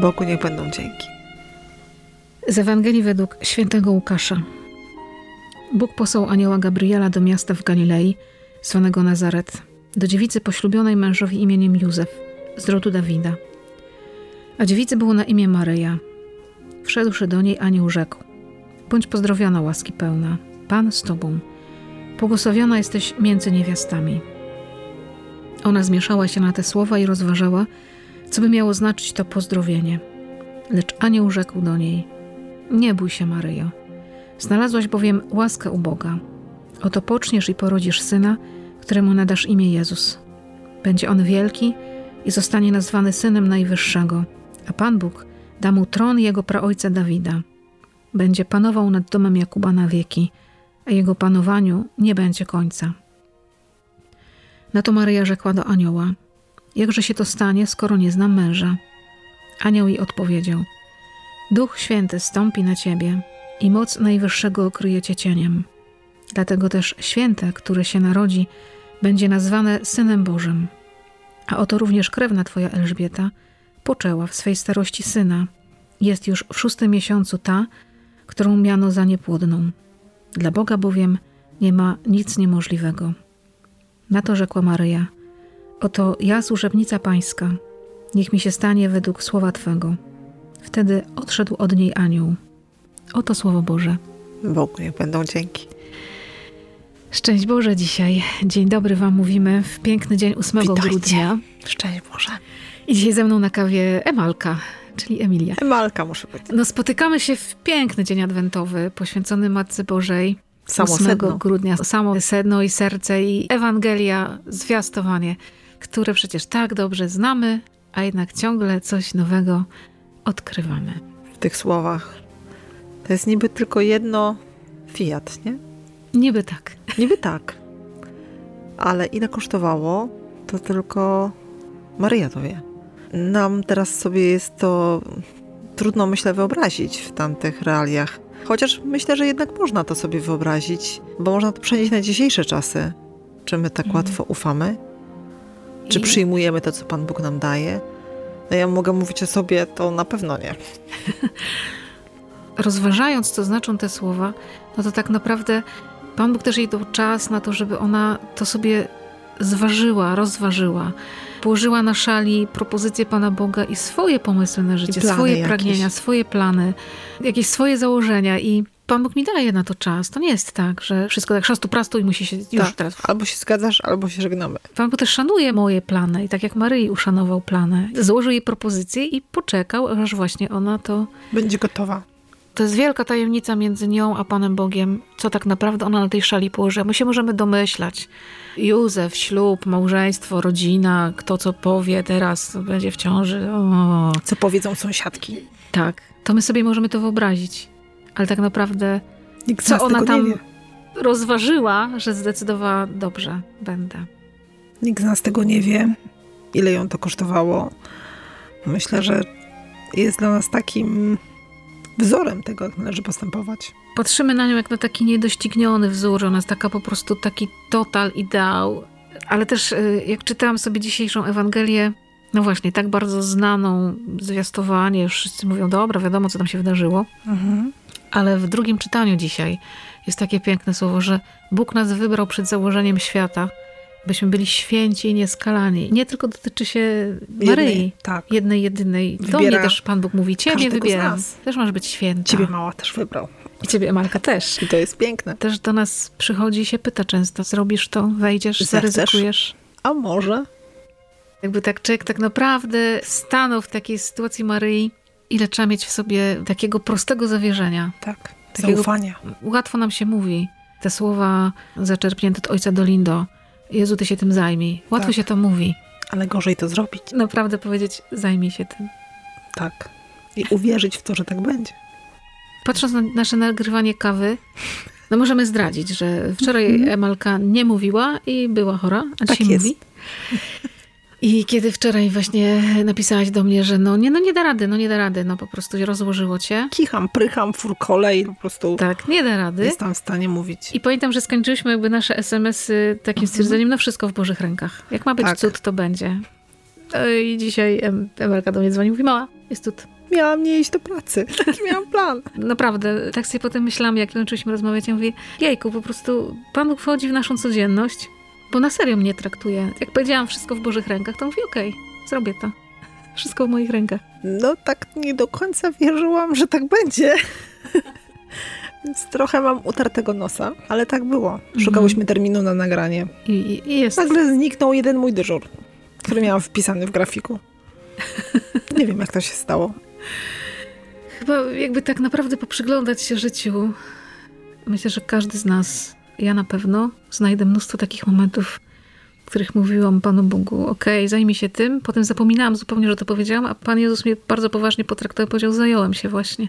Bogu niech będą dzięki. Z Ewangelii według świętego Łukasza. Bóg posłał anioła Gabriela do miasta w Galilei, zwanego Nazaret, do dziewicy poślubionej mężowi imieniem Józef, z rodu Dawida. A dziewicy było na imię Maryja. Wszedłszy do niej, anioł rzekł: Bądź pozdrowiona, łaski pełna, Pan z tobą. Błogosławiona jesteś między niewiastami. Ona zmieszała się na te słowa i rozważała, co by miało znaczyć to pozdrowienie. Lecz anioł rzekł do niej: Nie bój się, Maryjo. Znalazłaś bowiem łaskę u Boga. Oto poczniesz i porodzisz syna, któremu nadasz imię Jezus. Będzie on wielki i zostanie nazwany synem Najwyższego, a Pan Bóg da mu tron jego praojca Dawida. Będzie panował nad domem Jakuba na wieki, a jego panowaniu nie będzie końca. Na to Maryja rzekła do anioła: Jakże się to stanie, skoro nie znam męża? Anioł jej odpowiedział: Duch Święty stąpi na ciebie i moc Najwyższego okryje cię cieniem. Dlatego też święte, które się narodzi, będzie nazwane Synem Bożym. A oto również krewna twoja Elżbieta poczęła w swej starości syna. Jest już w szóstym miesiącu ta, którą miano za niepłodną. Dla Boga bowiem nie ma nic niemożliwego. Na to rzekła Maryja: Oto ja, służebnica pańska, niech mi się stanie według słowa twego. Wtedy odszedł od niej anioł. Oto słowo Boże. Bogu niech będą dzięki. Szczęść Boże dzisiaj. Dzień dobry Wam mówimy w piękny dzień 8 Witajcie. grudnia. Szczęść Boże. I dzisiaj ze mną na kawie Emalka, czyli Emilia. Emalka muszę być. No spotykamy się w piękny dzień adwentowy poświęcony Matce Bożej. Samo 8 sedno. grudnia. Samo sedno i serce i Ewangelia, zwiastowanie, które przecież tak dobrze znamy, a jednak ciągle coś nowego odkrywamy. W tych słowach. To jest niby tylko jedno fiat, nie? Niby tak. Niby tak. Ale ile kosztowało, to tylko Maryja to wie. Nam teraz sobie jest to trudno, myślę, wyobrazić w tamtych realiach. Chociaż myślę, że jednak można to sobie wyobrazić, bo można to przenieść na dzisiejsze czasy. Czy my tak łatwo ufamy? Czy przyjmujemy to, co Pan Bóg nam daje? No ja mogę mówić o sobie, to na pewno nie. rozważając, co znaczą te słowa, no to tak naprawdę Pan Bóg też jej dał czas na to, żeby ona to sobie zważyła, rozważyła. Położyła na szali propozycje Pana Boga i swoje pomysły na życie, swoje jakieś. pragnienia, swoje plany, jakieś swoje założenia i Pan Bóg mi daje na to czas. To nie jest tak, że wszystko tak szastu prastu i musi się już Tak. teraz. Albo się zgadzasz, albo się żegnamy. Pan Bóg też szanuje moje plany i tak jak Maryi uszanował plany. Złożył jej propozycję i poczekał, aż właśnie ona to Będzie gotowa. To jest wielka tajemnica między nią a Panem Bogiem, co tak naprawdę ona na tej szali położyła. My się możemy domyślać. Józef, ślub, małżeństwo, rodzina, kto co powie teraz, będzie w ciąży. O, Co powiedzą sąsiadki? tak, to my sobie możemy to wyobrazić. Ale tak naprawdę, Nikt co ona tam rozważyła, że zdecydowała dobrze, będę. Nikt z nas tego nie wie, ile ją to kosztowało. Myślę, że jest dla nas takim wzorem tego, jak należy postępować. Patrzymy na nią jak na taki niedościgniony wzór, ona jest taka po prostu taki total ideał. Ale też y, jak czytałam sobie dzisiejszą Ewangelię, no właśnie, tak bardzo znaną, zwiastowanie, już wszyscy mówią, dobra, wiadomo, co tam się wydarzyło. Ale w drugim czytaniu dzisiaj jest takie piękne słowo, że Bóg nas wybrał przed założeniem świata, byśmy byli święci i nieskalani. Nie tylko dotyczy się Maryi, Jednej, tak. jednej, jedynej. Do Wybiera mnie też Pan Bóg mówi, ciebie wybieram. Też masz być święta. Ciebie mała też wybrał. I ciebie, Emalka, też. I to jest piękne. Też do nas przychodzi i się pyta często, zrobisz to, wejdziesz, zaryzykujesz. A może? Jakby tak człowiek tak naprawdę stanął w takiej sytuacji Maryi, ile trzeba mieć w sobie takiego prostego zawierzenia. Tak. Takiego- Zaufania. Łatwo nam się mówi te słowa zaczerpnięte od ojca Dolindo. Jezu, ty się tym zajmij. Łatwo Tak. się to mówi. Ale gorzej to zrobić. Naprawdę powiedzieć, zajmij się tym. Tak. I uwierzyć w to, że tak będzie. Patrząc na nasze nagrywanie kawy, no możemy zdradzić, że wczoraj Emalka nie mówiła i była chora, a Tak dzisiaj jest. mówi. I kiedy wczoraj właśnie napisałaś do mnie, że no nie, no nie da rady, no nie da rady, no po prostu rozłożyło cię. Kicham, prycham, furkole i po prostu Tak, nie da rady. jestem w stanie mówić. I pamiętam, że skończyliśmy jakby nasze SMS-y takim stwierdzeniem, no wszystko w Bożych rękach. Jak ma być Tak. cud, to będzie. No I dzisiaj Emelka do mnie dzwoni, mówi, mała, jest tu. Miałam nie iść do pracy. Taki miałam plan. Naprawdę, tak sobie potem myślałam, jak kończyliśmy rozmawiać, ja mówię, jejku, po prostu Pan Bóg wchodzi w naszą codzienność, bo na serio mnie traktuje. Jak powiedziałam wszystko w Bożych rękach, to mówi, okej, okay, zrobię to. Wszystko w moich rękach. No tak nie do końca wierzyłam, że tak będzie. Więc trochę mam utartego nosa, ale tak było. Szukałyśmy terminu na nagranie. I, i jest. Nagle zniknął jeden mój dyżur, który miałam wpisany w grafiku. Nie wiem, jak to się stało. Chyba jakby tak naprawdę poprzyglądać się życiu, myślę, że każdy z nas, ja na pewno, znajdę mnóstwo takich momentów, w których mówiłam Panu Bogu, okej, okay, zajmij się tym, potem zapominałam zupełnie, że to powiedziałam, a Pan Jezus mnie bardzo poważnie potraktował i powiedział, zająłem się właśnie.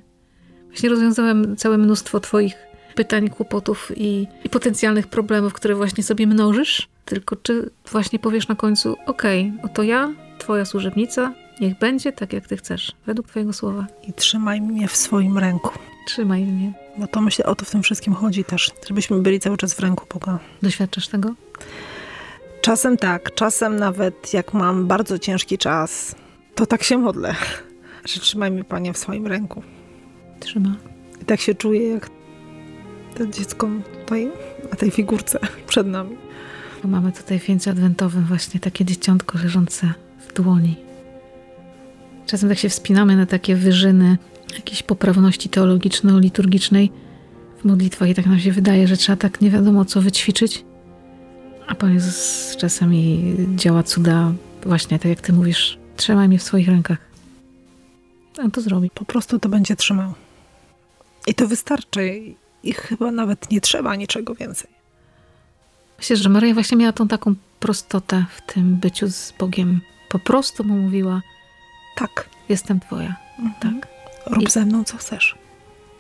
Właśnie rozwiązałem całe mnóstwo Twoich pytań, kłopotów i, i, potencjalnych problemów, które właśnie sobie mnożysz. Tylko czy właśnie powiesz na końcu, okej, okay, oto ja, Twoja służebnica, niech będzie tak, jak Ty chcesz, według Twojego słowa. I trzymaj mnie w swoim ręku. Trzymaj mnie. Bo to myślę, o to w tym wszystkim chodzi też, żebyśmy byli cały czas w ręku Boga. Doświadczasz tego? Czasem tak, czasem nawet jak mam bardzo ciężki czas, to tak się modlę, że trzymaj mnie Panie w swoim ręku trzyma. I tak się czuję, jak to dziecko tutaj na tej figurce przed nami. Mamy tutaj w wieńcu adwentowym właśnie takie dzieciątko leżące w dłoni. Czasem tak się wspinamy na takie wyżyny jakiejś poprawności teologiczno-liturgicznej w modlitwach i tak nam się wydaje, że trzeba tak nie wiadomo co wyćwiczyć. A Pan Jezus czasami działa cuda właśnie tak jak Ty mówisz, trzymaj mnie w swoich rękach. On to zrobi. Po prostu to będzie trzymał. I to wystarczy. I chyba nawet nie trzeba niczego więcej. Myślę, że Maria właśnie miała tą taką prostotę w tym byciu z Bogiem. Po prostu mu mówiła: Tak, jestem Twoja. Mhm. Tak. Rób I ze mną, co chcesz.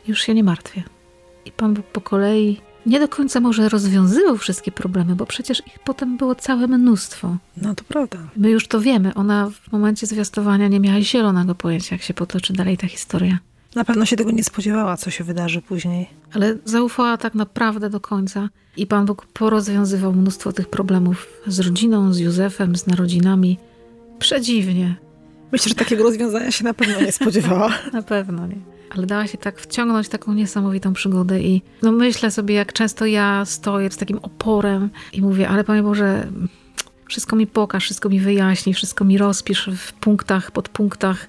Już się nie martwię. I Pan Bóg po kolei nie do końca może rozwiązywał wszystkie problemy, bo przecież ich potem było całe mnóstwo. No to prawda. My już to wiemy. Ona w momencie zwiastowania nie miała zielonego pojęcia, jak się potoczy dalej ta historia. Na pewno się tego nie spodziewała, co się wydarzy później. Ale zaufała tak naprawdę do końca i Pan Bóg porozwiązywał mnóstwo tych problemów z rodziną, z Józefem, z narodzinami. Przedziwnie. Myślę, że takiego rozwiązania się na pewno nie spodziewała. na pewno nie. Ale dała się tak wciągnąć taką niesamowitą przygodę i no myślę sobie, jak często ja stoję z takim oporem i mówię, ale Panie Boże, wszystko mi pokaż, wszystko mi wyjaśni, wszystko mi rozpisz w punktach, podpunktach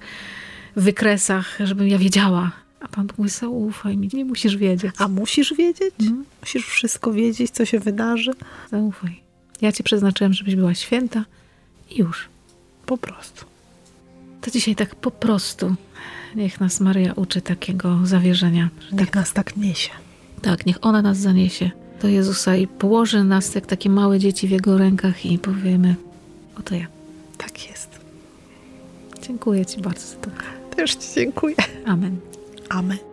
wykresach, żebym ja wiedziała. A Pan mówi, zaufaj mi, nie musisz wiedzieć. A musisz wiedzieć? Mhm. Musisz wszystko wiedzieć, co się wydarzy? Zaufaj. Ja ci przeznaczyłem, żebyś była święta i już. Po prostu. To dzisiaj tak po prostu. Niech nas Maria uczy takiego zawierzenia. Niech tak, nas tak niesie. Tak, niech ona nas zaniesie do Jezusa i położy nas jak takie małe dzieci w Jego rękach i powiemy, oto ja. Tak jest. Dziękuję Ci bardzo za to. Też Ci dziękuję. Amen. Amen.